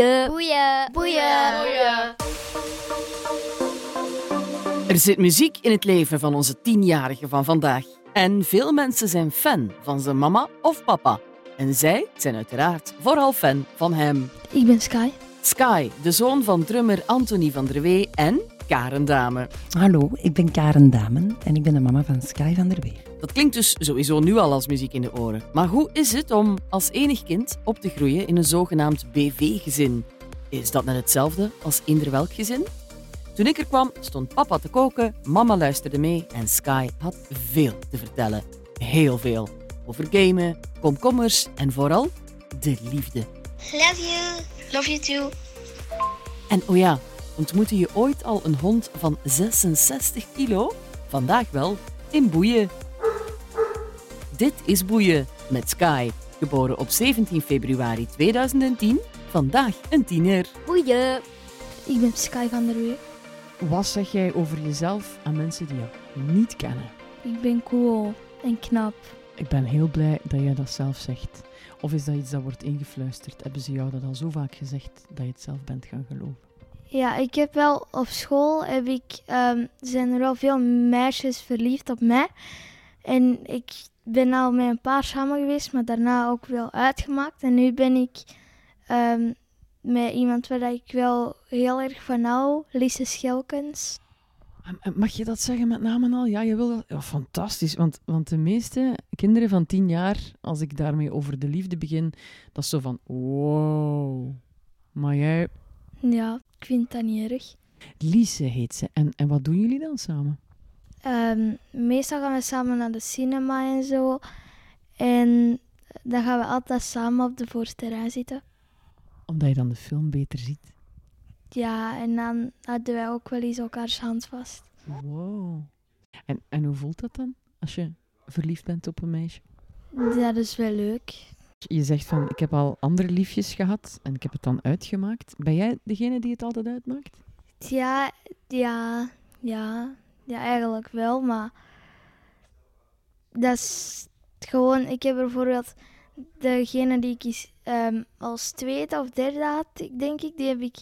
Boeien. Boeien. Boeien. Er zit muziek in het leven van onze tienjarige van vandaag. En veel mensen zijn fan van zijn mama of papa. En zij zijn uiteraard vooral fan van hem. Ik ben Sky. Sky, de zoon van drummer Anthony van der Wee en Karen Dame. Hallo, ik ben Karen Damen en ik ben de mama van Sky van der Weer. Dat klinkt dus sowieso nu al als muziek in de oren. Maar hoe is het om als enig kind op te groeien in een zogenaamd BV-gezin? Is dat net hetzelfde als eender welk gezin? Toen ik er kwam, stond papa te koken, mama luisterde mee en Sky had veel te vertellen. Heel veel. Over gamen, komkommers en vooral de liefde. Love you. Love you too. En oh ja, ontmoette je ooit al een hond van 66 kilo? Vandaag wel, in Boeien. Dit is Boeien met Sky, geboren op 17 februari 2010. Vandaag een tiener. Boeien. Ik ben Sky van der Wee. Wat zeg jij over jezelf aan mensen die jou niet kennen? Ik ben cool en knap. Ik ben heel blij dat jij dat zelf zegt. Of is dat iets dat wordt ingefluisterd? Hebben ze jou dat al zo vaak gezegd dat je het zelf bent gaan geloven? Ja, ik heb wel op school heb ik, ehm, zijn er wel veel meisjes verliefd op mij. En ik ben al met een paar samen geweest, maar daarna ook wel uitgemaakt. En nu ben ik ehm, met iemand waar ik wel heel erg van hou, Lise Schelkens. En- en Mag je dat zeggen met namen al? Ja, je wil dat. Ja, fantastisch. Want, want de meeste kinderen van tien jaar, als ik daarmee over de liefde begin, dat is zo van: wow. Maar jij, Ja, ik vind dat niet erg. Lise heet ze. En, en wat doen jullie dan samen? Ehm, meestal gaan we samen naar de cinema en zo. En dan gaan we altijd samen op de voorste rij zitten. Omdat je dan de film beter ziet. Ja, en dan hadden wij ook wel eens elkaars hand vast. Wow. En, en hoe voelt dat dan als je verliefd bent op een meisje? Dat is wel leuk. Je zegt van, ik heb al andere liefjes gehad en ik heb het dan uitgemaakt. Ben jij degene die het altijd uitmaakt? Ja, ja, ja, ja, eigenlijk wel, maar dat is gewoon, ik heb bijvoorbeeld degene die ik eens, ehm, als tweede of derde had, denk ik, die heb ik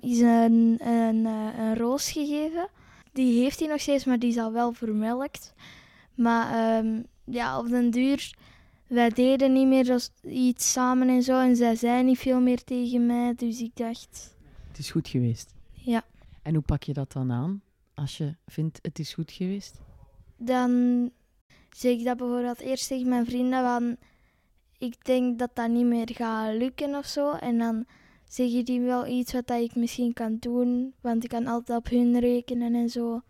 eens een, een, eh, een roos gegeven. Die heeft hij nog steeds, maar die is al wel vermelkt. Maar ehm, ja, op den duur, wij deden niet meer iets samen en zo, en zij zei niet veel meer tegen mij, dus ik dacht, Het is goed geweest. ja. En hoe pak je dat dan aan als je vindt het is goed geweest? dan zeg ik dat bijvoorbeeld eerst tegen mijn vrienden van ik denk dat dat niet meer gaat lukken of zo. En dan zeg je die wel iets wat dat ik misschien kan doen, want ik kan altijd op hun rekenen en zo.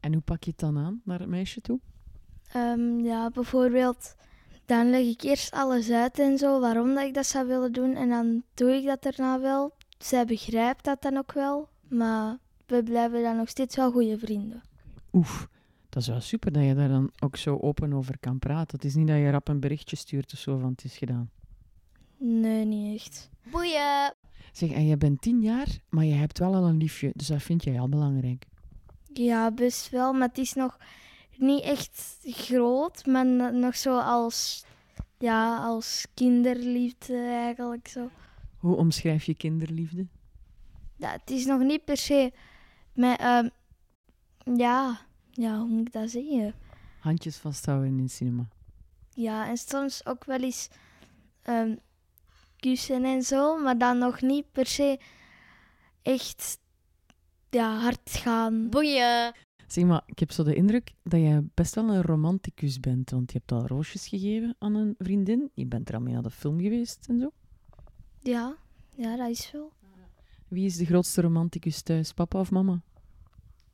En hoe pak je het dan aan naar het meisje toe? Ehm, ja, bijvoorbeeld, dan leg ik eerst alles uit en zo, waarom dat ik dat zou willen doen. En dan doe ik dat daarna wel. Zij begrijpt dat dan ook wel, maar we blijven dan nog steeds wel goede vrienden. Oef, dat is wel super dat je daar dan ook zo open over kan praten. Het is niet dat je rap een berichtje stuurt of zo van het is gedaan. Nee, niet echt. Boeien. Zeg, en je bent tien jaar, maar je hebt wel al een liefje, dus dat vind jij al belangrijk. Ja, best wel, maar het is nog niet echt groot, maar no- nog zo als, ja, als kinderliefde eigenlijk zo. Hoe omschrijf je kinderliefde? Ja, het is nog niet per se met, ehm, ja, ja, hoe moet ik dat zeggen? Handjes vasthouden in het cinema. Ja, en soms ook wel eens ehm, kussen en zo, maar dan nog niet per se echt ja, hard gaan. Boeien. Zeg maar, ik heb zo de indruk dat jij best wel een romanticus bent, want je hebt al roosjes gegeven aan een vriendin. Je bent er al mee naar de film geweest en zo. Ja, ja, dat is wel. Wie is de grootste romanticus thuis, papa of mama?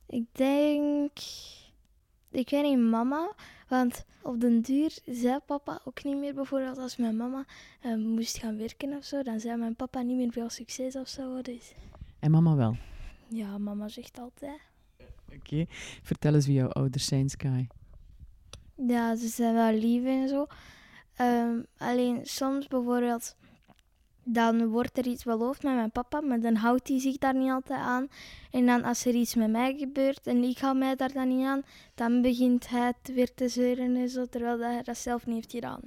Ik denk, ik weet niet, mama. Want op den duur zei papa ook niet meer, bijvoorbeeld als mijn mama eh, moest gaan werken of zo, dan zei mijn papa niet meer veel succes of zo. Dus En mama wel. ja, mama zegt altijd. Oké. Vertel eens wie jouw ouders zijn, Sky. Ja, ze zijn wel lief en zo. Ehm, alleen soms bijvoorbeeld, dan wordt er iets beloofd met mijn papa, maar dan houdt hij zich daar niet altijd aan. En dan als er iets met mij gebeurt en ik hou mij daar dan niet aan, dan begint hij het weer te zeuren en zo, terwijl dat hij dat zelf niet heeft gedaan.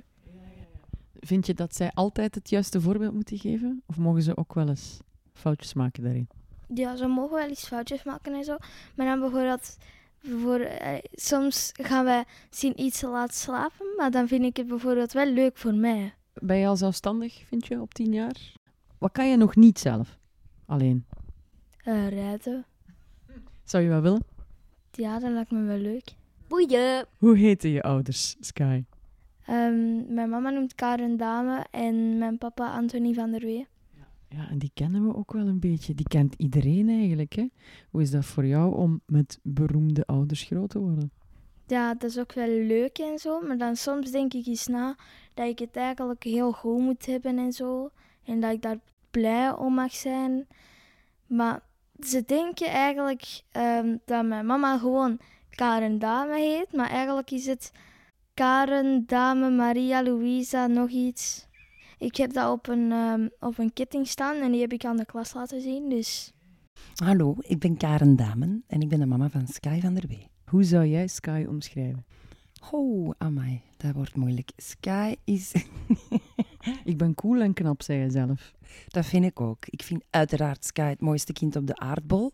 vind je dat zij altijd het juiste voorbeeld moeten geven? Of mogen ze ook wel eens foutjes maken daarin? Ja, ze mogen wel eens foutjes maken en zo. Maar dan bijvoorbeeld, voor, eh, soms gaan wij zien iets te laat slapen, maar dan vind ik het bijvoorbeeld wel leuk voor mij. Ben je al zelfstandig, vind je, op tien jaar? Wat kan je nog niet zelf? Alleen. Eh, rijden, Zou je wel willen? ja, dat lijkt me wel leuk. Boeien. Hoe heten je ouders, Sky? Ehm, mijn mama noemt Karen Dame en mijn papa Anthony van der Wee. Ja, en die kennen we ook wel een beetje. Die kent iedereen eigenlijk, hè? Hoe is dat voor jou om met beroemde ouders groot te worden? Ja, dat is ook wel leuk en zo, maar dan soms denk ik eens na dat ik het eigenlijk heel goed moet hebben en zo. En dat ik daar blij om mag zijn. Maar ze denken eigenlijk ehm, dat mijn mama gewoon Karen Dame heet, maar eigenlijk is het Karen Dame Maria Louisa nog iets. Ik heb dat op een, ehm, op een ketting staan en die heb ik aan de klas laten zien, dus... Hallo, ik ben Karen Damen en ik ben de mama van Sky van der Wee. Hoe zou jij Sky omschrijven? Oh, amai, dat wordt moeilijk. Sky is... Ik ben cool en knap, zei je zelf. dat vind ik ook. Ik vind uiteraard Sky het mooiste kind op de aardbol.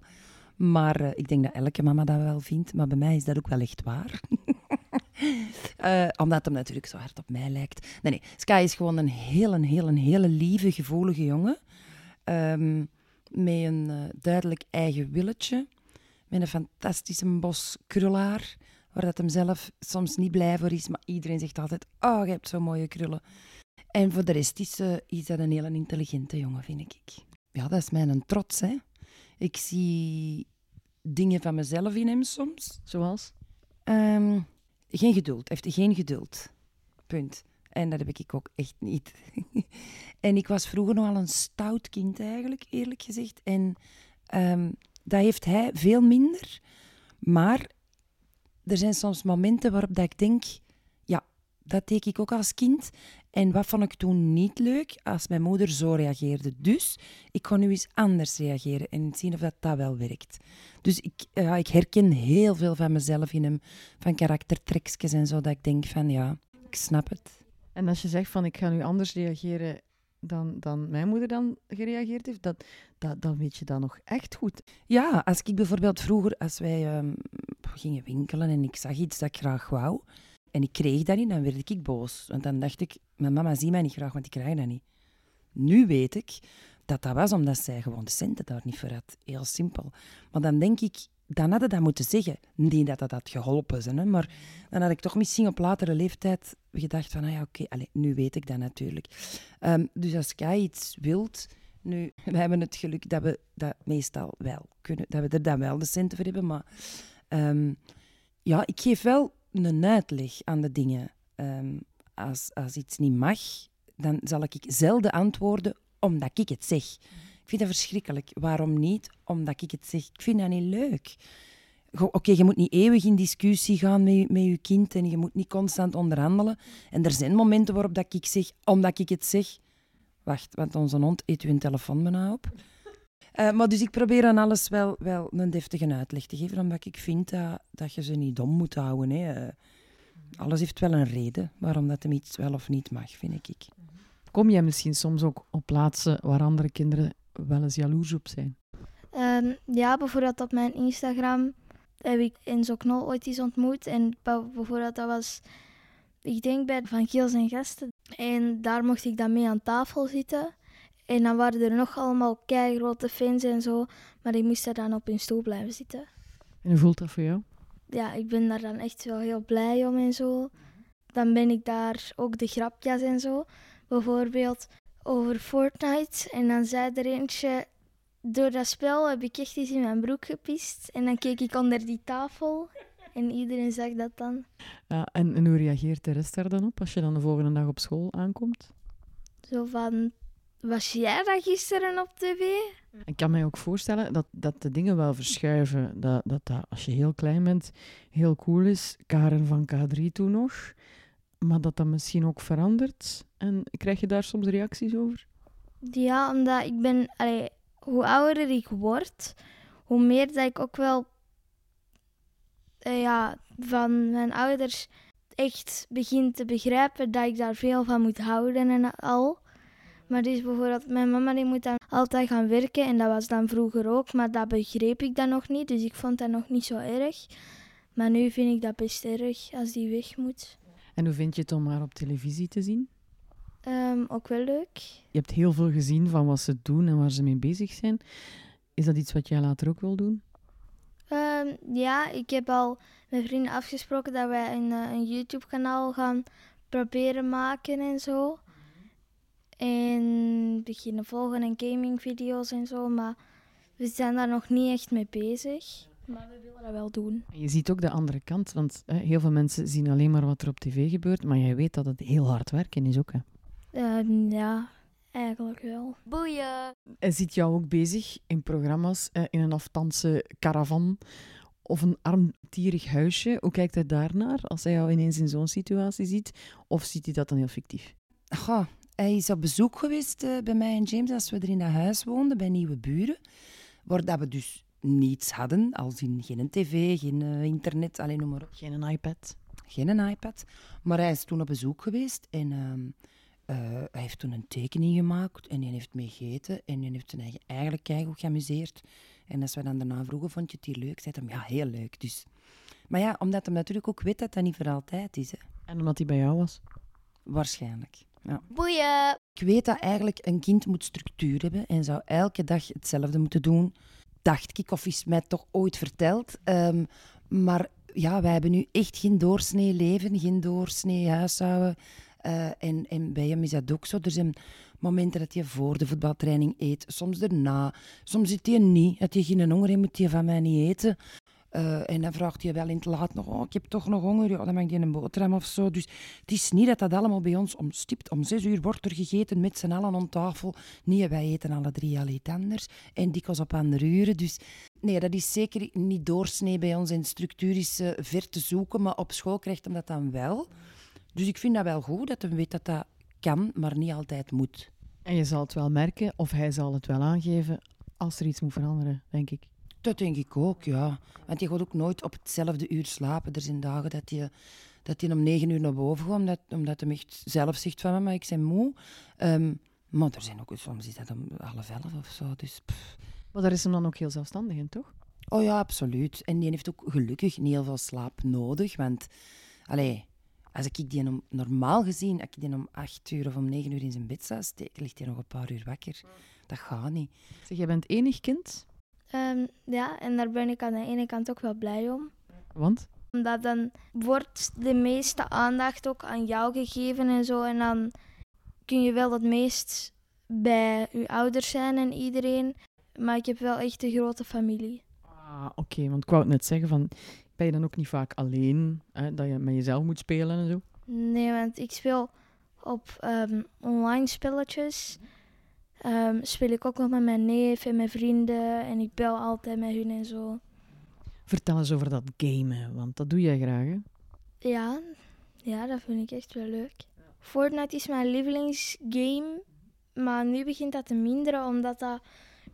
Maar eh, ik denk dat elke mama dat wel vindt. Maar bij mij is dat ook wel echt waar. Eh, omdat hem natuurlijk zo hard op mij lijkt. Nee, nee. Sky is gewoon een heel, een heel, een hele lieve, gevoelige jongen. Ehm, met een eh, duidelijk eigen willetje. Met een fantastische bos krulaar. Waar dat hem zelf soms niet blij voor is. Maar iedereen zegt altijd, oh, je hebt zo'n mooie krullen. En voor de rest is, is dat een hele intelligente jongen, vind ik. Ja, dat is mijn trots, hè. Ik zie dingen van mezelf in hem soms. Zoals? Ehm, geen geduld. Heeft geen geduld. Punt. En dat heb ik ook echt niet. en ik was vroeger nogal een stout kind eigenlijk, eerlijk gezegd. En ehm, dat heeft hij veel minder. Maar er zijn soms momenten waarop dat ik denk... Ja, dat deed ik ook als kind. En wat vond ik toen niet leuk? Als mijn moeder zo reageerde. Dus ik kon nu eens anders reageren en zien of dat, dat wel werkt. Dus ik, ja, ik herken heel veel van mezelf in hem. Van karaktertrekjes en zo. Dat ik denk van ja, ik snap het. En als je zegt van ik ga nu anders reageren dan, dan mijn moeder dan gereageerd heeft, dat, dat, dan weet je dat nog echt goed. Ja, als ik bijvoorbeeld vroeger, als wij ehm, gingen winkelen en ik zag iets dat ik graag wou, en ik kreeg dat niet, dan werd ik boos. Want dan dacht ik, mijn mama ziet mij niet graag, want ik krijg dat niet. Nu weet ik dat dat was omdat zij gewoon de centen daar niet voor had. Heel simpel. Maar dan denk ik, dan had ik dat moeten zeggen. Niet dat dat had geholpen, zijn, hè, maar dan had ik toch misschien op latere leeftijd gedacht van, ah ja, oké, nu weet ik dat natuurlijk. Ehm, dus als jij iets wilt, nu, we hebben het geluk dat we dat meestal wel kunnen, dat we er dan wel de centen voor hebben, maar ehm, ja, ik geef wel een uitleg aan de dingen. Ehm, als, als iets niet mag, dan zal ik zelden antwoorden omdat ik het zeg. Ik vind dat verschrikkelijk. Waarom niet? Omdat ik het zeg. Ik vind dat niet leuk. Oké, je moet niet eeuwig in discussie gaan met, je- met je kind en je moet niet constant onderhandelen. En er zijn momenten waarop dat ik zeg, omdat ik het zeg... Wacht, want onze hond eet u een telefoon op. Eh, maar dus ik probeer aan alles wel, wel een deftige uitleg te geven, omdat ik vind dat, dat je ze niet dom moet houden. Hè. Eh, alles heeft wel een reden waarom dat hem iets wel of niet mag, vind ik. Kom jij misschien soms ook op plaatsen waar andere kinderen wel eens jaloers op zijn? Ehm, ja, bijvoorbeeld op mijn Instagram heb ik Enzo Knol ooit eens ontmoet. En bijvoorbeeld dat was, ik denk bij Van Giel zijn gasten. En daar mocht ik dan mee aan tafel zitten. En dan waren er nog allemaal keigrote fans en zo. Maar ik moest daar dan op hun stoel blijven zitten. En hoe voelt dat voor jou? Ja, ik ben daar dan echt wel heel blij om en zo. Dan ben ik daar ook de grapjes en zo. Bijvoorbeeld over Fortnite. En dan zei er eentje... Door dat spel heb ik echt eens in mijn broek gepist. En dan keek ik onder die tafel. En iedereen zag dat dan. Ja, en, en hoe reageert de rest daar dan op als je dan de volgende dag op school aankomt? Zo van... Was jij dat gisteren op tv? Ik kan mij ook voorstellen dat, dat de dingen wel verschuiven. Dat, dat dat als je heel klein bent heel cool is. Karen van K3 toen nog. Maar dat dat misschien ook verandert. En krijg je daar soms reacties over? Ja, omdat ik ben... Allee, hoe ouder ik word, hoe meer dat ik ook wel... eh, ja, van mijn ouders echt begin te begrijpen dat ik daar veel van moet houden en al. Maar dus bijvoorbeeld, mijn mama die moet dan altijd gaan werken en dat was dan vroeger ook, maar dat begreep ik dan nog niet, dus ik vond dat nog niet zo erg. Maar nu vind ik dat best erg als die weg moet. En hoe vind je het om haar op televisie te zien? Ehm, ook wel leuk. Je hebt heel veel gezien van wat ze doen en waar ze mee bezig zijn. Is dat iets wat jij later ook wil doen? Ehm, ja, ik heb al met vrienden afgesproken dat wij een, eh, een YouTube-kanaal gaan proberen maken en zo. En beginnen volgen en gaming-video's en zo, maar we zijn daar nog niet echt mee bezig. Maar we willen dat wel doen. En je ziet ook de andere kant, want hè, heel veel mensen zien alleen maar wat er op tv gebeurt, maar jij weet dat het heel hard werken is ook. Hè. Ehm, ja, eigenlijk wel. Boeien. En ziet jou ook bezig in programma's, eh, in een afstandse caravan of een armtierig huisje. Hoe kijkt hij daarnaar als hij jou ineens in zo'n situatie ziet? Of ziet hij dat dan heel fictief? Goh, hij is op bezoek geweest eh, bij mij en James als we er in dat huis woonden, bij nieuwe buren. Waar dat we dus niets hadden, als in geen tv, geen eh, internet, alleen noem maar op. Geen een iPad. Geen een iPad. Maar hij is toen op bezoek geweest en ehm, eh, hij heeft toen een tekening gemaakt en hij heeft mee gegeten en hij heeft zijn eigen eigenlijk keigoed geamuseerd. En als we dan daarna vroegen, vond je het hier leuk? Zei hij, ja, heel leuk. Dus. Maar ja, omdat hij natuurlijk ook weet dat dat niet voor altijd is. Hè. En omdat hij bij jou was. Waarschijnlijk. Ja. Boeien. Ik weet dat eigenlijk een kind moet structuur hebben en zou elke dag hetzelfde moeten doen. Dacht ik, of is mij toch ooit verteld. Ehm, maar ja, wij hebben nu echt geen doorsnee leven, geen doorsnee huishouden. Eh, en, en bij hem is dat ook zo. Er zijn momenten dat je voor de voetbaltraining eet, soms erna. Soms zit hij niet. Dat je geen honger heeft, moet je van mij niet eten. Eh, en dan vraagt hij wel in het laat nog, oh, ik heb toch nog honger, ja, dan mag je een boterham of zo. Dus het is niet dat dat allemaal bij ons om stipt. Om zes uur wordt er gegeten met z'n allen aan tafel. Nee, wij eten alle drie al iets anders. En dikwijls op andere uren. Dus nee, dat is zeker niet doorsnee bij ons. En structuur is eh, ver te zoeken, maar op school krijgt hem dat dan wel. Dus ik vind dat wel goed, dat hij weet dat dat kan, maar niet altijd moet. En je zal het wel merken, of hij zal het wel aangeven, als er iets moet veranderen, denk ik. Dat denk ik ook, ja. Want je gaat ook nooit op hetzelfde uur slapen. Er zijn dagen dat je, dat je om negen uur naar boven gaat, omdat, omdat hij echt zelf zegt van, maar ik ben moe. Ehm, maar er zijn ook, soms is dat om half elf of zo. Dus, pff. Maar daar is hem dan ook heel zelfstandig in, toch? Oh ja, absoluut. En die heeft ook gelukkig niet heel veel slaap nodig. Want, allee, als ik die om, normaal gezien, als ik die om acht uur of om negen uur in zijn bed zou steken, ligt hij nog een paar uur wakker. Dat gaat niet. Zeg, jij bent enig kind, Ehm, ja, en daar ben ik aan de ene kant ook wel blij om. want? Omdat dan wordt de meeste aandacht ook aan jou gegeven en zo. En dan kun je wel het meest bij je ouders zijn en iedereen. Maar ik heb wel echt een grote familie. Ah, oké, want ik wou het net zeggen, van, ben je dan ook niet vaak alleen, hè, dat je met jezelf moet spelen en zo? Nee, want ik speel op ehm, online spelletjes. Ehm, speel ik ook nog met mijn neef en mijn vrienden. En ik bel altijd met hun en zo. Vertel eens over dat gamen, want dat doe jij graag, hè? Ja, ja, dat vind ik echt wel leuk. Fortnite is mijn lievelingsgame. Maar nu begint dat te minderen, omdat dat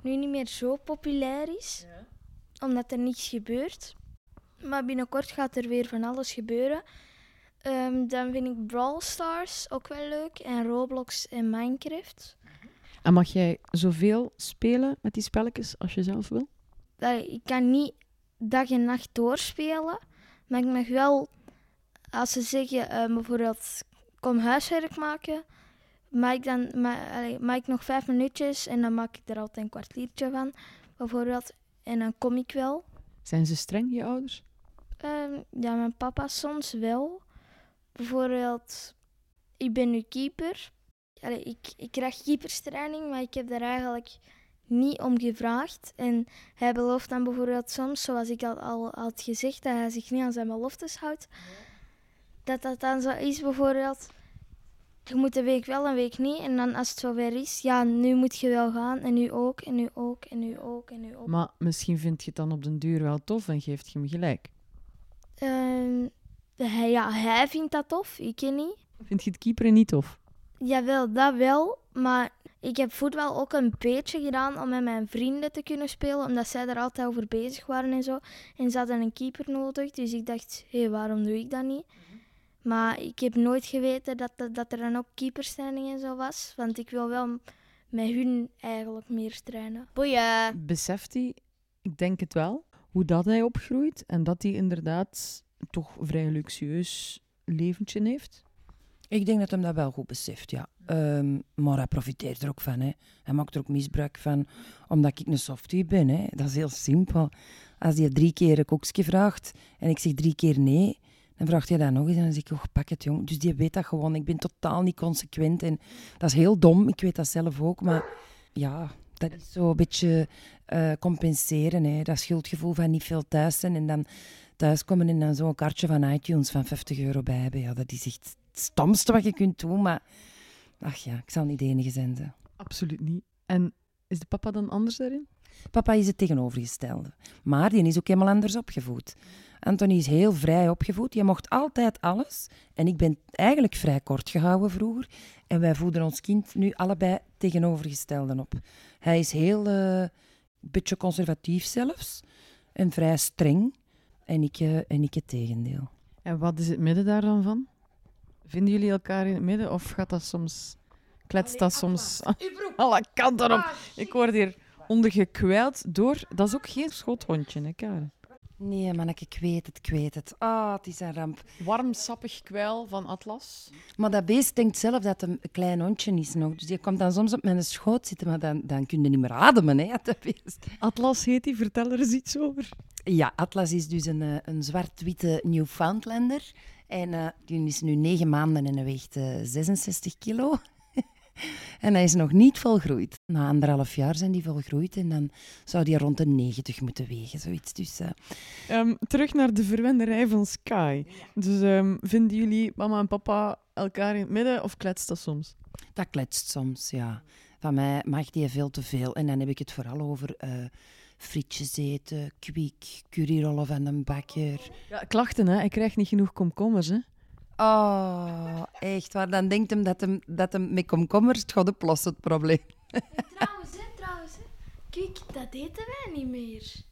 nu niet meer zo populair is. Omdat er niets gebeurt. Maar binnenkort gaat er weer van alles gebeuren. Ehm, dan vind ik Brawl Stars ook wel leuk. En Roblox en Minecraft. En mag jij zoveel spelen met die spelletjes als je zelf wil? dat ik kan niet dag en nacht doorspelen, maar ik mag wel, als ze zeggen eh, bijvoorbeeld, kom huiswerk maken, mag ik dan ma allee, mag ik nog vijf minuutjes en dan maak ik er altijd een kwartiertje van, bijvoorbeeld, en dan kom ik wel. Zijn ze streng, je ouders? Ehm, ja, mijn papa soms wel. Bijvoorbeeld, ik ben nu keeper. Allee, ik, ik krijg keeperstraining, maar ik heb daar eigenlijk niet om gevraagd. En hij belooft dan bijvoorbeeld soms, zoals ik al, al had gezegd, dat hij zich niet aan zijn beloftes houdt. Dat dat dan zo is bijvoorbeeld, je moet een week wel, een week niet. En dan als het zover is, ja, nu moet je wel gaan. En nu ook, en nu ook, en nu ook, en nu ook. Maar misschien vind je het dan op den duur wel tof en geeft je hem gelijk. Ehm, hij, ja, hij vindt dat tof, ik niet. Vind je het keeperen niet tof? Jawel, dat wel. Maar ik heb voetbal ook een beetje gedaan om met mijn vrienden te kunnen spelen. Omdat zij er altijd over bezig waren en zo. En ze hadden een keeper nodig. Dus ik dacht, hé, waarom doe ik dat niet? Maar ik heb nooit geweten dat, dat, dat er dan ook keeperstraining en zo was. Want ik wil wel met hun eigenlijk meer trainen. Boeien. Beseft hij, ik denk het wel, hoe dat hij opgroeit en dat hij inderdaad toch vrij luxueus leventje heeft? Ik denk dat hem dat wel goed beseft, ja. Ehm, maar hij profiteert er ook van. Hè. Hij maakt er ook misbruik van, omdat ik een softie ben. Hè. Dat is heel simpel. Als hij drie keer een koekje vraagt en ik zeg drie keer nee, dan vraagt hij dat nog eens en dan zeg ik, oh, pak het jong. Dus die weet dat gewoon. Ik ben totaal niet consequent en dat is heel dom. Ik weet dat zelf ook, maar ja, dat is zo een beetje eh, compenseren. Hè. Dat schuldgevoel van niet veel thuis zijn en dan thuiskomen en dan zo'n kaartje van iTunes van 50 euro bij hebben. Ja, dat is echt stomste wat je kunt doen, maar ach ja, ik zal niet de enige zijn. Absoluut niet. En is de papa dan anders daarin? Papa is het tegenovergestelde. Maar die is ook helemaal anders opgevoed. Anthony is heel vrij opgevoed. Je mocht altijd alles. En ik ben eigenlijk vrij kort gehouden vroeger. En wij voeden ons kind nu allebei tegenovergestelde op. Hij is heel, een beetje conservatief zelfs. En vrij streng. En ik, uh, en ik het tegendeel. En wat is het midden daar dan van? Vinden jullie elkaar in het midden of gaat dat soms, kletst dat soms alle kanten op? Ik word hier ondergekwijld door. Dat is ook geen schoothondje, hè, Karen? Nee, manneke, ik weet het, ik weet het. Ah, oh, het is een ramp. Warm, sappig kwijl van Atlas. Maar dat beest denkt zelf dat het een klein hondje is nog. Dus die komt dan soms op mijn schoot zitten, maar dan, dan kun je niet meer ademen, hè, dat beest. Atlas heet die, vertel er eens iets over. Ja, Atlas is dus een, eh, een zwart-witte Newfoundlander. En uh, die is nu negen maanden en hij weegt uh, 66 kilo. en hij is nog niet volgroeid. Na anderhalf jaar zijn die volgroeid en dan zou die rond de 90 moeten wegen, zoiets. Dus, uh... um, terug naar de verwenderij van Sky. Dus um, vinden jullie mama en papa elkaar in het midden of kletst dat soms? Dat kletst soms, ja. Van mij mag die veel te veel. En dan heb ik het vooral over frietjes eten, kwik, curryrollen van een bakker. Ja, klachten, hè. Hij krijgt niet genoeg komkommers, hè. Oh, echt waar. Dan denkt hem dat hem, dat hem met komkommers het gaat oplossen, het probleem. trouwens, hè, trouwens. Hè. Kijk, dat eten wij niet meer.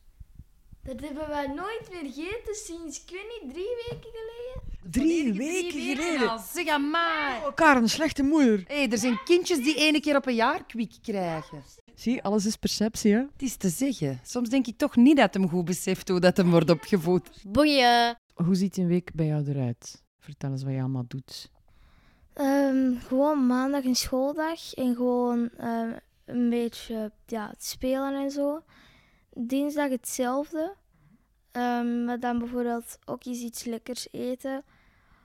Dat hebben wij nooit meer gegeten sinds, ik weet niet, drie weken geleden. Drie weken geleden? Zeg aan mij. Oh, Karen, een slechte moeder. Hé, hey, er zijn kindjes die ene keer op een jaar kwik krijgen. Zie, alles is perceptie, hè? Het is te zeggen. Soms denk ik toch niet dat hem goed beseft hoe dat hem wordt opgevoed. Boeien. Hoe ziet een week bij jou eruit? Vertel eens wat je allemaal doet. Um, gewoon maandag een schooldag en gewoon um, een beetje ja, spelen en zo. Dinsdag hetzelfde. Um, maar dan bijvoorbeeld ook eens iets lekkers eten.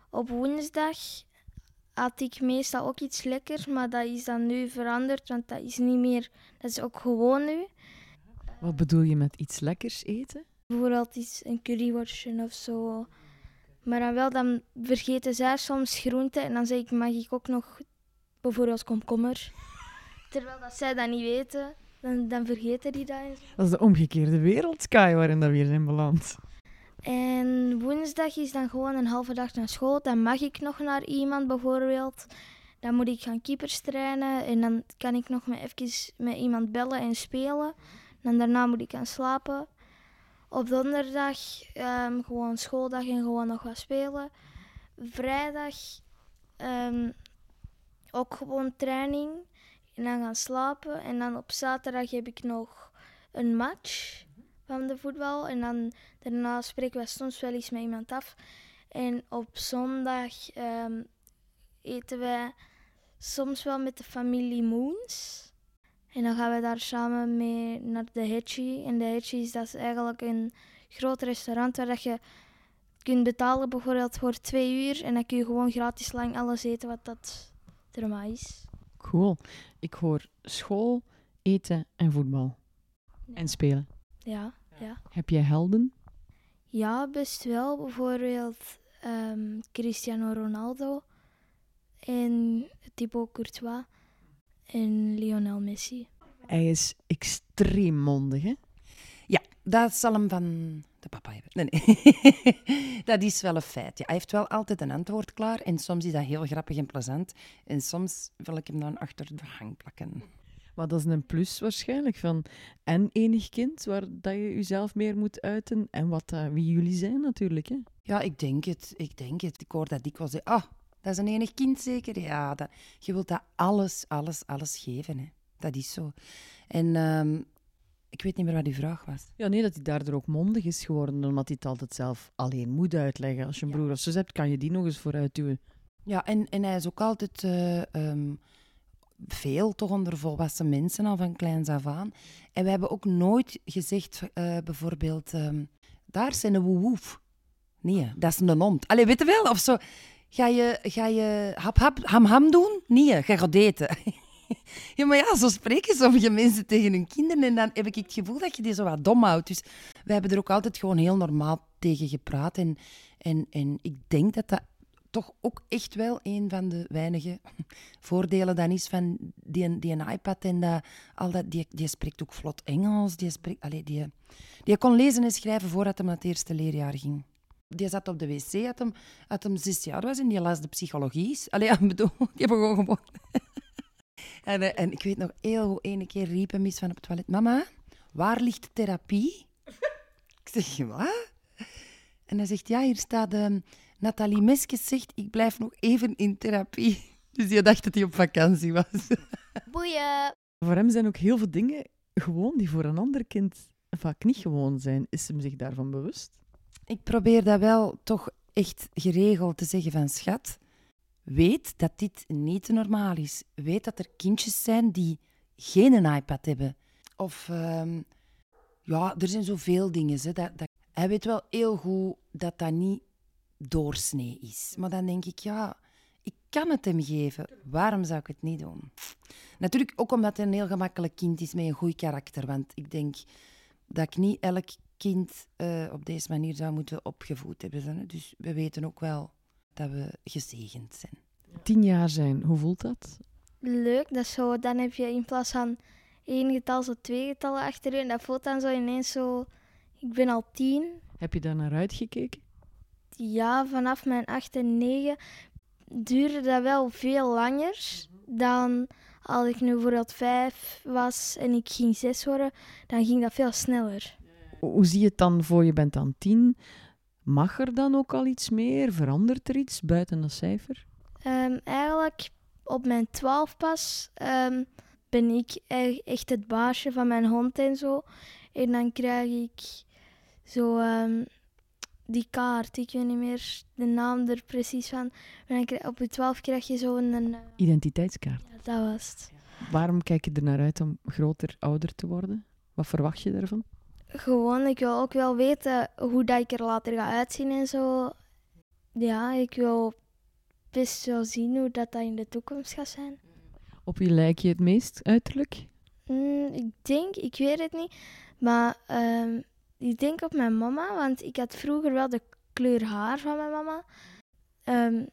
Op woensdag had ik meestal ook iets lekkers, maar dat is dan nu veranderd, want dat is niet meer, dat is ook gewoon nu. Wat bedoel je met iets lekkers eten? Bijvoorbeeld iets, een curryworstje of zo. Maar dan wel, dan vergeten zij soms groenten en dan zeg ik, mag ik ook nog bijvoorbeeld komkommer. Terwijl dat zij dat niet weten, dan, dan vergeten die dat. Dat is de omgekeerde wereld, Sky, waarin dat weer zijn beland. En woensdag is dan gewoon een halve dag naar school. Dan mag ik nog naar iemand bijvoorbeeld. Dan moet ik gaan keepers trainen. En dan kan ik nog even met iemand bellen en spelen. En daarna moet ik gaan slapen. Op donderdag um, gewoon schooldag en gewoon nog wat spelen. Vrijdag um, ook gewoon training. En dan gaan slapen. En dan op zaterdag heb ik nog een match van de voetbal. En dan daarna spreken we soms wel eens met iemand af. En op zondag um, eten wij soms wel met de familie Moons. En dan gaan we daar samen mee naar de Hitchy. En de Hitchy is, dat is eigenlijk een groot restaurant waar dat je kunt betalen bijvoorbeeld voor twee uur. En dan kun je gewoon gratis lang alles eten wat dat er maar is. Cool. Ik hoor school, eten en voetbal. Ja. En spelen. Ja, ja. Heb jij helden? Ja, best wel. Bijvoorbeeld um, Cristiano Ronaldo en Thibaut Courtois en Lionel Messi. Hij is extreem mondig, hè? Ja, dat zal hem van de papa hebben. Nee, nee. dat is wel een feit. Ja, hij heeft wel altijd een antwoord klaar en soms is dat heel grappig en plezant. En soms wil ik hem dan achter de hang plakken. Maar dat is een plus waarschijnlijk van en enig kind, waar dat je jezelf meer moet uiten en wat wie jullie zijn natuurlijk. Hè? Ja, ik denk het. Ik denk het. Ik hoor dat dikwijls ah, dat is een enig kind zeker? Ja, dat, je wilt dat alles, alles, alles geven. Hè. Dat is zo. En ehm, ik weet niet meer wat die vraag was. Ja, nee, dat hij daardoor ook mondig is geworden, omdat hij het altijd zelf alleen moet uitleggen. Als je een broer of zus hebt, kan je die nog eens vooruit duwen. Ja, en, en hij is ook altijd eh, ehm, veel toch onder volwassen mensen al van kleins af aan. En we hebben ook nooit gezegd, eh, bijvoorbeeld, ehm, daar zijn een woewoef. Nee, dat is een hond. Allee, weet je wel? Of zo. Ga je, ga je hap hap ham ham doen? Nee, ga gaat eten. ja, maar ja, zo spreken sommige mensen tegen hun kinderen. En dan heb ik het gevoel dat je die zo wat dom houdt. Dus we hebben er ook altijd gewoon heel normaal tegen gepraat. En, en, en ik denk dat dat toch ook echt wel een van de weinige voordelen dan is van die, die iPad. En dat, al dat, die, die spreekt ook vlot Engels. Die, spreekt, allee, die, die kon lezen en schrijven voordat hij naar het eerste leerjaar ging. Die zat op de wc, had hem, had hem zes jaar was en die las de psychologie. Allee, ik bedoel, die hebben gewoon en, eh, en ik weet nog heel goed, ene keer riep hem eens van op het toilet... Mama, waar ligt therapie? ik zeg, wat? En hij zegt, ja, hier staat... ehm, Nathalie Meskes zegt, ik blijf nog even in therapie. Dus je dacht dat hij op vakantie was. Boeien. Voor hem zijn ook heel veel dingen gewoon die voor een ander kind vaak niet gewoon zijn. Is hem zich daarvan bewust? Ik probeer dat wel toch echt geregeld te zeggen van schat. Weet dat dit niet normaal is. Weet dat er kindjes zijn die geen een iPad hebben. Of ehm, ja, er zijn zoveel dingen. Hè, dat, dat, hij weet wel heel goed dat dat niet doorsnee is. Maar dan denk ik, ja, ik kan het hem geven. Waarom zou ik het niet doen? Natuurlijk ook omdat hij een heel gemakkelijk kind is met een goed karakter. Want ik denk dat ik niet elk kind eh, op deze manier zou moeten opgevoed hebben. hè. Dus we weten ook wel dat we gezegend zijn. Tien jaar zijn, hoe voelt dat? Leuk, dat is zo, dan heb je in plaats van één getal zo twee getallen achter je. En dat voelt dan zo ineens zo, ik ben al tien. Heb je daar naar uitgekeken? Ja, vanaf mijn 8 en 9 duurde dat wel veel langer dan als ik nu bijvoorbeeld 5 was en ik ging 6 worden, dan ging dat veel sneller. Hoe zie je het dan voor je bent dan tien? Mag er dan ook al iets meer? Verandert er iets buiten een cijfer? Ehm, eigenlijk op mijn 12 pas ehm, ben ik e- echt het baasje van mijn hond en zo. En dan krijg ik zo ehm, die kaart. Ik weet niet meer de naam er precies van. Maar dan krijg- op je 12 krijg je zo'n. een, eh, Identiteitskaart. ja, dat was het. Waarom kijk je er naar uit om groter, ouder te worden? Wat verwacht je daarvan? Gewoon, ik wil ook wel weten hoe dat ik er later ga uitzien en zo. Ja, ik wil best wel zien hoe dat, dat in de toekomst gaat zijn. Op wie lijk je het meest uiterlijk? Mm, ik denk, ik weet het niet, maar ehm, ik denk op mijn mama, want ik had vroeger wel de kleur haar van mijn mama. Ehm,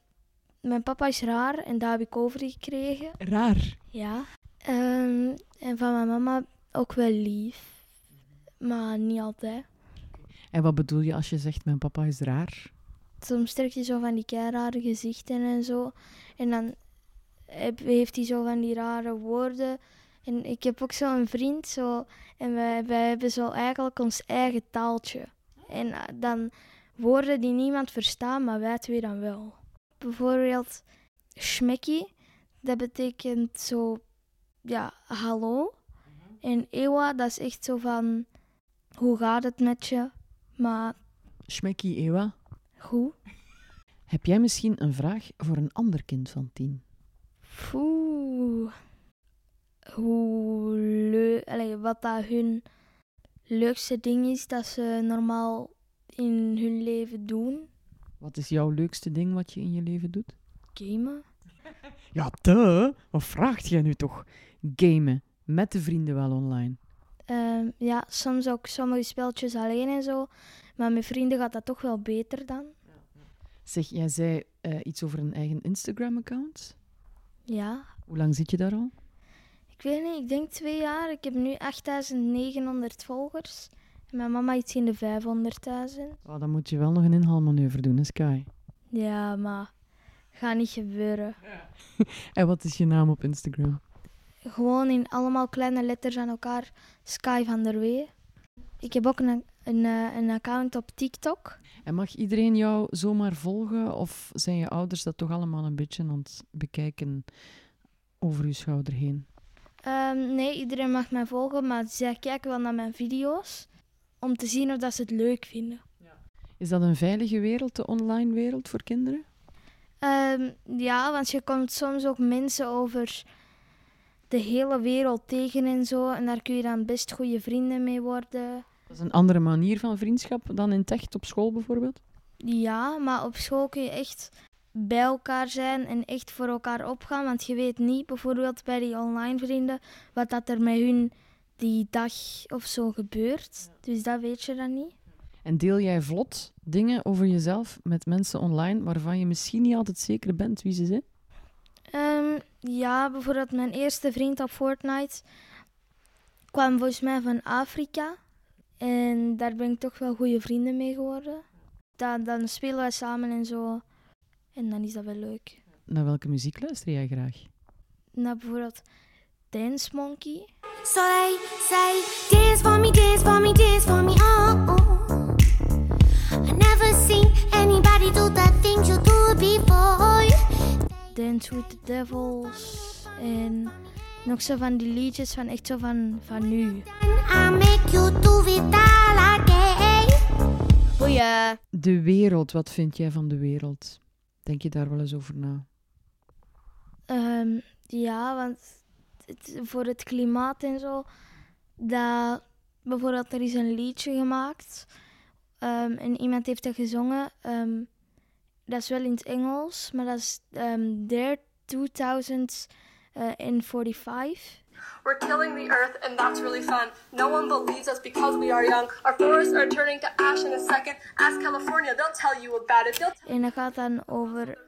mijn papa is raar en daar heb ik overgekregen. Raar. Ja. Ehm, en van mijn mama ook wel lief, maar niet altijd. En wat bedoel je als je zegt mijn papa is raar? Soms trekt hij zo van die rare gezichten en zo. En dan heeft hij zo van die rare woorden. En ik heb ook zo'n vriend zo. En wij, wij hebben zo eigenlijk ons eigen taaltje. En eh, dan woorden die niemand verstaat, maar wij twee dan wel. Bijvoorbeeld schmekkie. Dat betekent zo, ja, hallo. En ewa, dat is echt zo van, hoe gaat het met je? Maar Schmekkie Ewa. goed. Heb jij misschien een vraag voor een ander kind van tien? Oeh. Hoe leuk, allee, wat dat hun leukste ding is dat ze normaal in hun leven doen. Wat is jouw leukste ding wat je in je leven doet? Gamen. Ja, duh. Wat vraagt jij nu toch? Gamen. Met de vrienden wel online. Ehm, ja, soms ook sommige speltjes alleen en zo. Maar met vrienden gaat dat toch wel beter dan. Zeg, jij zei eh, iets over een eigen Instagram-account. Ja. Hoe lang zit je daar al? Ik weet niet, ik denk twee jaar. Ik heb nu 8900 volgers. En mijn mama iets in de 500.000. Oh, dan moet je wel nog een inhaalmanoeuvre doen, hè, Sky. Ja, maar gaat niet gebeuren. En wat is je naam op Instagram? gewoon in allemaal kleine letters aan elkaar Sky van der Wee. Ik heb ook een, een, eh, een account op TikTok. En mag iedereen jou zomaar volgen? Of zijn je ouders dat toch allemaal een beetje aan het bekijken over je schouder heen? Ehm, nee, iedereen mag mij volgen, maar zij kijken wel naar mijn video's om te zien of dat ze het leuk vinden. Is dat een veilige wereld, de online wereld voor kinderen? Ehm, ja, want je komt soms ook mensen over de hele wereld tegen en zo. En daar kun je dan best goede vrienden mee worden. Dat is een andere manier van vriendschap dan in Techt op school bijvoorbeeld? Ja, maar op school kun je echt bij elkaar zijn en echt voor elkaar opgaan. Want je weet niet, bijvoorbeeld bij die online vrienden, wat dat er met hun die dag of zo gebeurt. Dus dat weet je dan niet. En deel jij vlot dingen over jezelf met mensen online waarvan je misschien niet altijd zeker bent wie ze zijn? Ehm, ja, bijvoorbeeld mijn eerste vriend op Fortnite kwam volgens mij van Afrika. En daar ben ik toch wel goede vrienden mee geworden. Dan, dan spelen wij samen en zo. En dan is dat wel leuk. Naar welke muziek luister jij graag? Nou, bijvoorbeeld Dance Monkey. So they say, dance for me, dance for me, dance for me, oh. oh. I never seen anybody do the things you do before. Dance with the Devils. En nog zo van die liedjes van echt zo van, van nu. I make you do it all again. Goeie. De wereld, wat vind jij van de wereld? Denk je daar wel eens over na? Ehm, ja, want voor het klimaat en zo. Dat, bijvoorbeeld, er is een liedje gemaakt. ehm, en iemand heeft dat gezongen. ehm, dat is wel in het Engels, maar dat is There 2045. We're killing the earth, and that's really fun. No one believes us because we are young. Our forests are turning to ash in a second. Ask California, they'll tell you about it. En dat gaat dan over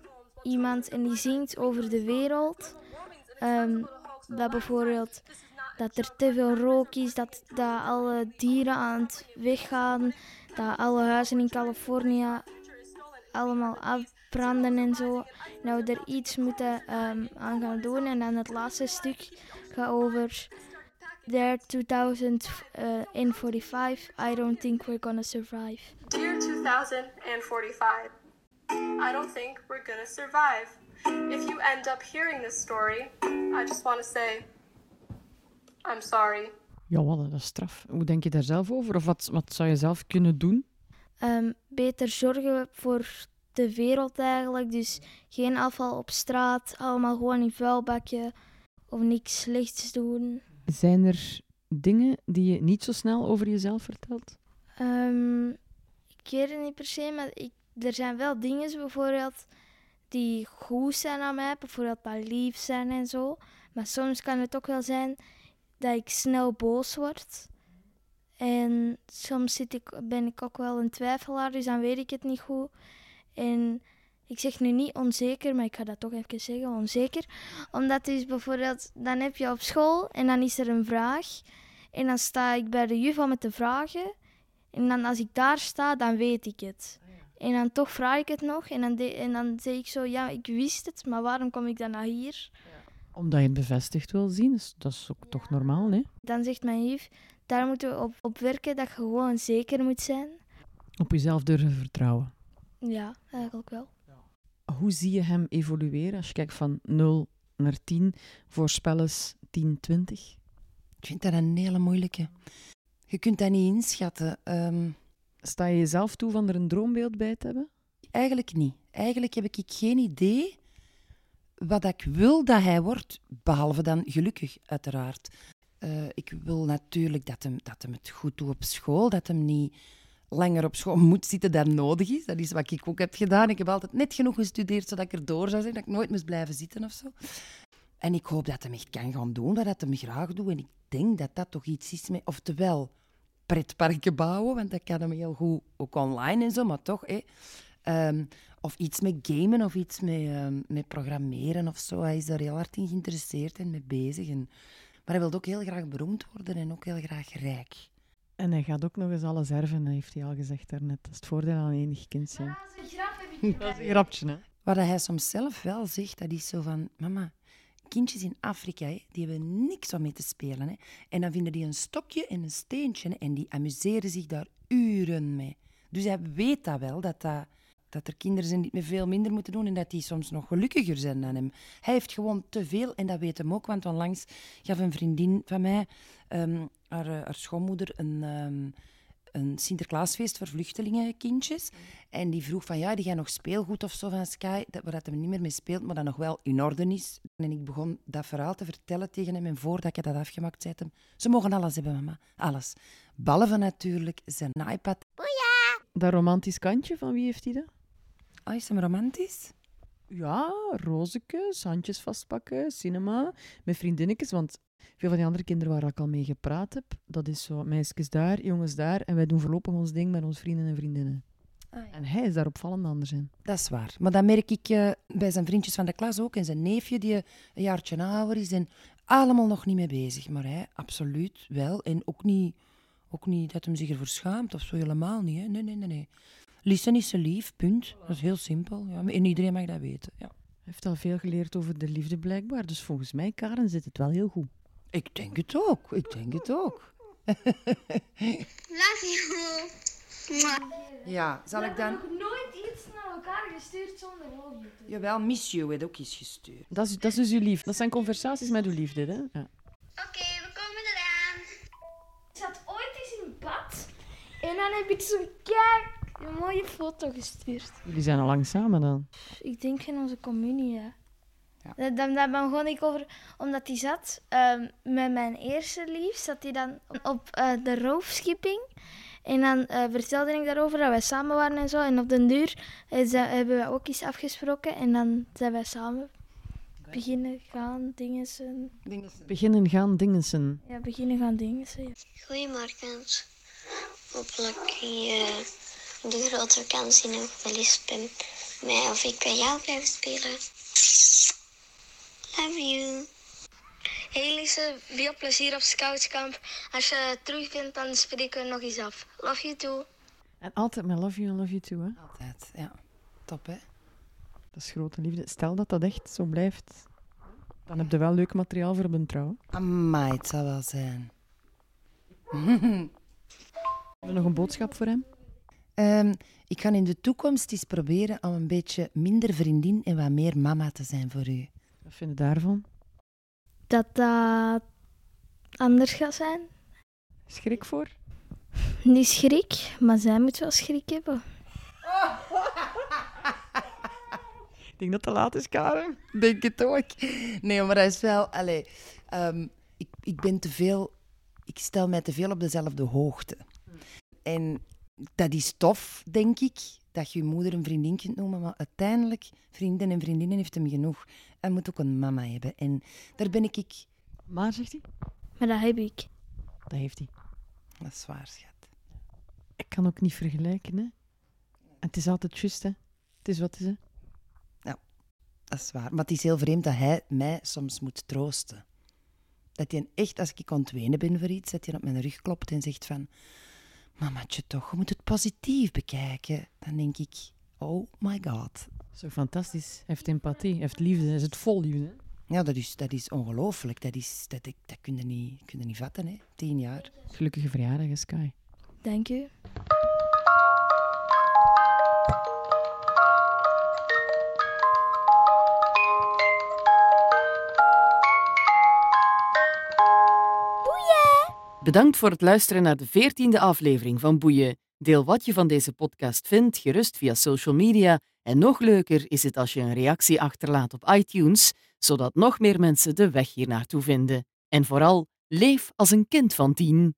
iemand en die zingt over de wereld. Ehm, dat bijvoorbeeld dat er te veel rook is, dat, dat alle dieren aan het weggaan, dat alle huizen in Californië allemaal afbranden en zo. Nou, er iets moeten ehm, aan gaan doen. En dan het laatste stuk over There 2045, I don't think we're gonna survive. Dear 2045, I don't think we're gonna survive. If you end up hearing this story, I just want to say, I'm sorry. Ja, wat een straf. Hoe denk je daar zelf over? Of wat, wat zou je zelf kunnen doen? Ehm, beter zorgen voor de wereld eigenlijk. Dus geen afval op straat, allemaal gewoon in vuilbakje of niks slechts doen. Zijn er dingen die je niet zo snel over jezelf vertelt? Ehm, ik weet het niet per se, maar ik, er zijn wel dingen bijvoorbeeld die goed zijn aan mij. Bijvoorbeeld dat lief zijn en zo. Maar soms kan het ook wel zijn dat ik snel boos word. En soms zit ik, ben ik ook wel een twijfelaar, dus dan weet ik het niet goed. En ik zeg nu niet onzeker, maar ik ga dat toch even zeggen, onzeker. Omdat dus bijvoorbeeld, dan heb je op school en dan is er een vraag. En dan sta ik bij de juffrouw met de vragen. En dan als ik daar sta, dan weet ik het. En dan toch vraag ik het nog. En dan, de- en dan zeg ik zo, ja, ik wist het, maar waarom kom ik dan naar hier? Omdat je het bevestigd wil zien. Dus dat is ook toch normaal, hè? Dan zegt mijn juf, daar moeten we op, op werken, dat je gewoon zeker moet zijn. Op jezelf durven vertrouwen. Ja, eigenlijk wel. Hoe zie je hem evolueren als je kijkt van 0 naar 10? Voorspel eens 10, 20. Ik vind dat een hele moeilijke. Je kunt dat niet inschatten. Ehm, Sta je jezelf toe van er een droombeeld bij te hebben? eigenlijk niet. Eigenlijk heb ik geen idee wat ik wil dat hij wordt, behalve dan gelukkig, uiteraard. Eh, ik wil natuurlijk dat hem, dat hem het goed doet op school, dat hem niet langer op school moet zitten dan nodig is. Dat is wat ik ook heb gedaan. Ik heb altijd net genoeg gestudeerd zodat ik erdoor zou zijn, dat ik nooit moest blijven zitten of zo. En ik hoop dat hij echt kan gaan doen, dat hij hem graag doet. En ik denk dat dat toch iets is met... Oftewel, pretparken bouwen, want dat kan hem heel goed, ook online en zo, maar toch. Ehm, of iets met gamen of iets met, ehm, met programmeren of zo. Hij is daar heel hard in geïnteresseerd en mee bezig. En, maar hij wil ook heel graag beroemd worden en ook heel graag rijk. En hij gaat ook nog eens alles erven, heeft hij al gezegd daarnet. Dat is het voordeel aan enig kind zijn. Dat is een grapje, hè? Wat hij soms zelf wel zegt, dat is zo van... Mama, kindjes in Afrika, hè, die hebben niks om mee te spelen. Hè. En dan vinden die een stokje en een steentje hè, en die amuseren zich daar uren mee. Dus hij weet dat wel, dat, dat, dat er kinderen zijn die het veel minder moeten doen en dat die soms nog gelukkiger zijn dan hem. Hij heeft gewoon te veel en dat weet hem ook, want onlangs gaf een vriendin van mij, ehm, haar, eh, haar schoonmoeder, een, ehm, een Sinterklaasfeest voor vluchtelingenkindjes. En die vroeg van, ja, die jij nog speelgoed of zo van Sky, dat, waar dat hem niet meer mee speelt, maar dat nog wel in orde is. En ik begon dat verhaal te vertellen tegen hem en voordat ik dat afgemaakt zei, hem, ze mogen alles hebben, mama, alles. Behalve natuurlijk zijn iPad. Dat romantisch kantje, van wie heeft hij dat? Oh, is hem romantisch? Ja, rozekes, handjes vastpakken, cinema, met vriendinnetjes. Want veel van die andere kinderen waar ik al mee gepraat heb, dat is zo meisjes daar, jongens daar. En wij doen voorlopig ons ding met onze vrienden en vriendinnen. En hij is daar opvallend anders in. Dat is waar. Maar dat merk ik eh, bij zijn vriendjes van de klas ook. En zijn neefje, die een jaartje ouder is. En allemaal nog niet mee bezig. Maar hij absoluut wel. En ook niet, ook niet dat hem zich ervoor schaamt of zo. Helemaal niet. Hè. Nee, nee, nee. nee. Lissen is ze lief, punt. Dat is heel simpel. Ja. En iedereen mag dat weten. Ja. Hij heeft al veel geleerd over de liefde blijkbaar. Dus volgens mij, Karen, zit het wel heel goed. Ik denk het ook. Ik denk het ook. Love you. Ja, zal ik dan... nooit iets naar elkaar gestuurd zonder you. Jawel, Miss You heeft ook eens gestuurd. Dat is, dat is dus uw liefde. Dat zijn conversaties met uw liefde, hè? Ja. Oké, we komen eraan. Ik zat ooit eens in bad en dan heb ik zo'n kijk een mooie foto gestuurd. Jullie zijn al lang samen dan. Ik denk in onze communie, ja. Ja. Dat, dat begon ik over, omdat hij zat ehm, met mijn eerste lief, zat hij dan op eh, de roofskipping. En dan eh, vertelde ik daarover dat wij samen waren en zo. En op den duur eh, ze- hebben we ook iets afgesproken. En dan zijn wij samen beginnen gaan dingen. Beginnen gaan dingensen. Ja, beginnen gaan dingen. Ja. Goedemorgen. Hopelijk je de grote vakantie nog wel eens bij mij of ik bij jou blijf spelen. Love you. Hey Lise, veel plezier op scoutskamp. Als je terug bent, dan spreken we nog eens af. Love you too. En altijd met love you and love you too, hè? Altijd, ja. Top, hè? Dat is grote liefde. Stel dat dat echt zo blijft, dan heb je wel leuk materiaal voor op een trouw. Amai, het zal wel zijn. Hebben we nog een boodschap voor hem? Ehm, ik ga in de toekomst eens proberen om een beetje minder vriendin en wat meer mama te zijn voor u. Wat vind je daarvan? Dat dat anders gaat zijn. Schrik voor? Niet schrik, maar zij moet wel schrik hebben. Ik denk dat het te laat is, Karen. Denk het ook. Nee, maar dat is wel... Allee, ehm, ik, ik ben te veel... Ik stel mij te veel op dezelfde hoogte. En dat is tof, denk ik, dat je je moeder een vriendin kunt noemen, maar uiteindelijk, vrienden en vriendinnen heeft hem genoeg. Hij moet ook een mama hebben. En daar ben ik... ik Maar, zegt hij? Maar dat heb ik. Dat heeft hij. dat is waar, schat. Ik kan ook niet vergelijken, hè. En het is altijd juist, hè. Het is wat het is, hè. Dat is waar. Maar het is heel vreemd dat hij mij soms moet troosten. Dat hij echt, als ik aan het wenen ben voor iets, dat hij op mijn rug klopt en zegt van... Mamatje toch, je moet het positief bekijken. Dan denk ik, oh my god. Zo fantastisch. Hij heeft empathie, hij heeft liefde, hij is het vol liefde. hè. Ja, dat is, dat is ongelooflijk. Dat, is, dat, ik- dat kun, je niet, kun je niet vatten, hè. Tien jaar. Gelukkige verjaardag, Sky. Dank u. Bedankt voor het luisteren naar de veertiende aflevering van Boeien. Deel wat je van deze podcast vindt, gerust via social media. En nog leuker is het als je een reactie achterlaat op iTunes, zodat nog meer mensen de weg hier naartoe vinden. En vooral, leef als een kind van tien.